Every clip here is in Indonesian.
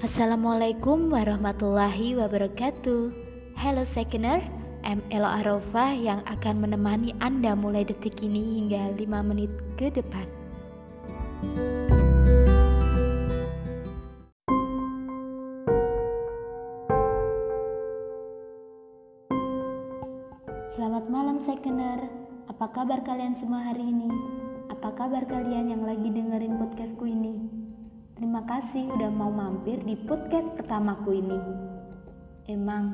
Assalamualaikum warahmatullahi wabarakatuh Hello Seconder, I'm Elo Arofa yang akan menemani Anda mulai detik ini hingga 5 menit ke depan Selamat malam Seconder, apa kabar kalian semua hari ini? Apa kabar kalian yang lagi dengerin podcastku ini? Terima kasih udah mau mampir di podcast pertamaku ini. Emang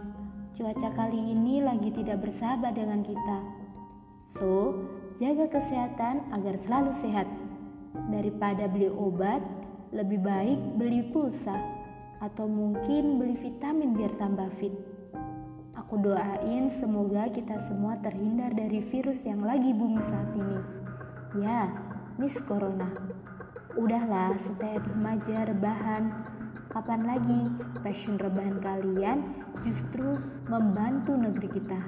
cuaca kali ini lagi tidak bersahabat dengan kita. So, jaga kesehatan agar selalu sehat. Daripada beli obat, lebih baik beli pulsa atau mungkin beli vitamin biar tambah fit. Aku doain semoga kita semua terhindar dari virus yang lagi booming saat ini. Ya, Miss Corona. Udahlah, stay at home aja rebahan. Kapan lagi passion rebahan kalian justru membantu negeri kita.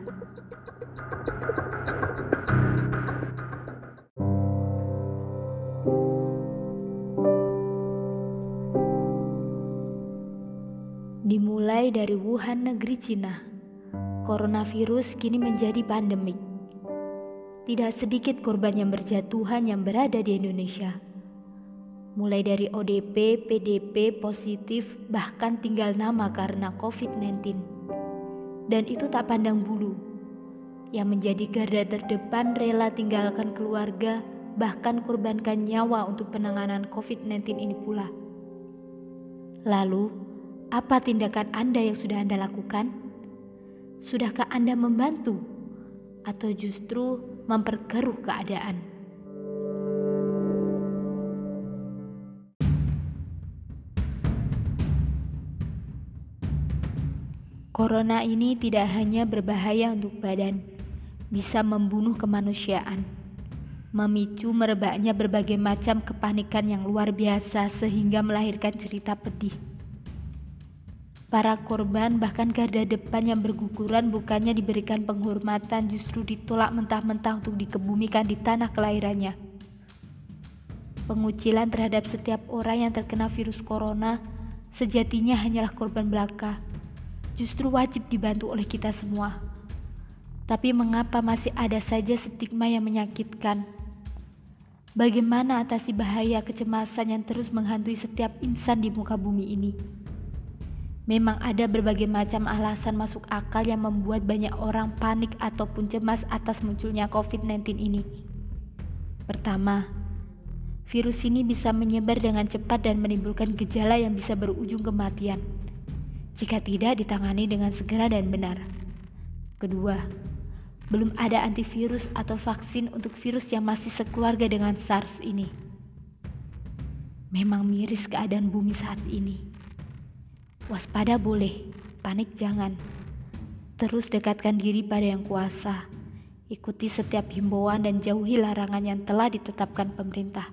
Dimulai dari Wuhan, negeri Cina, coronavirus kini menjadi pandemik. Tidak sedikit korban yang berjatuhan yang berada di Indonesia mulai dari ODP, PDP, positif, bahkan tinggal nama karena COVID-19. Dan itu tak pandang bulu. Yang menjadi garda terdepan rela tinggalkan keluarga, bahkan korbankan nyawa untuk penanganan COVID-19 ini pula. Lalu, apa tindakan Anda yang sudah Anda lakukan? Sudahkah Anda membantu atau justru memperkeruh keadaan? Corona ini tidak hanya berbahaya untuk badan, bisa membunuh kemanusiaan, memicu merebaknya berbagai macam kepanikan yang luar biasa sehingga melahirkan cerita pedih. Para korban bahkan garda depan yang berguguran bukannya diberikan penghormatan justru ditolak mentah-mentah untuk dikebumikan di tanah kelahirannya. Pengucilan terhadap setiap orang yang terkena virus corona sejatinya hanyalah korban belaka justru wajib dibantu oleh kita semua. Tapi mengapa masih ada saja stigma yang menyakitkan? Bagaimana atasi bahaya kecemasan yang terus menghantui setiap insan di muka bumi ini? Memang ada berbagai macam alasan masuk akal yang membuat banyak orang panik ataupun cemas atas munculnya COVID-19 ini. Pertama, virus ini bisa menyebar dengan cepat dan menimbulkan gejala yang bisa berujung kematian jika tidak ditangani dengan segera dan benar. Kedua, belum ada antivirus atau vaksin untuk virus yang masih sekeluarga dengan SARS ini. Memang miris keadaan bumi saat ini. Waspada boleh, panik jangan. Terus dekatkan diri pada yang kuasa. Ikuti setiap himbauan dan jauhi larangan yang telah ditetapkan pemerintah.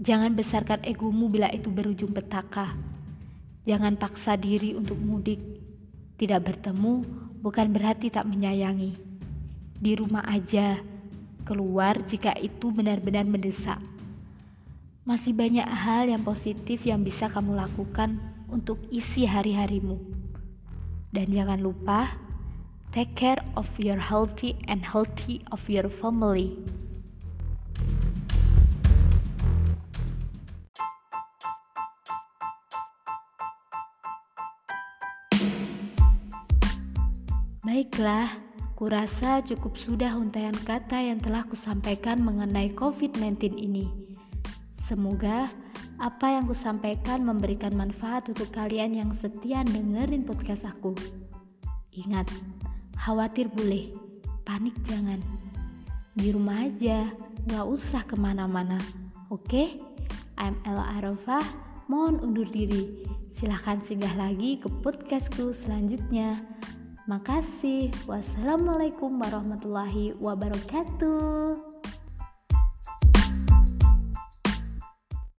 Jangan besarkan egomu bila itu berujung petaka Jangan paksa diri untuk mudik. Tidak bertemu bukan berarti tak menyayangi. Di rumah aja, keluar jika itu benar-benar mendesak. Masih banyak hal yang positif yang bisa kamu lakukan untuk isi hari-harimu. Dan jangan lupa, take care of your healthy and healthy of your family. Baiklah, kurasa cukup sudah untayan kata yang telah kusampaikan mengenai COVID-19 ini. Semoga apa yang kusampaikan memberikan manfaat untuk kalian yang setia dengerin podcast aku. Ingat, khawatir boleh, panik jangan. Di rumah aja, gak usah ke mana-mana. Oke? I'm Ella Arafah, mohon undur diri. Silahkan singgah lagi ke podcastku selanjutnya. Makasih. Wassalamualaikum warahmatullahi wabarakatuh.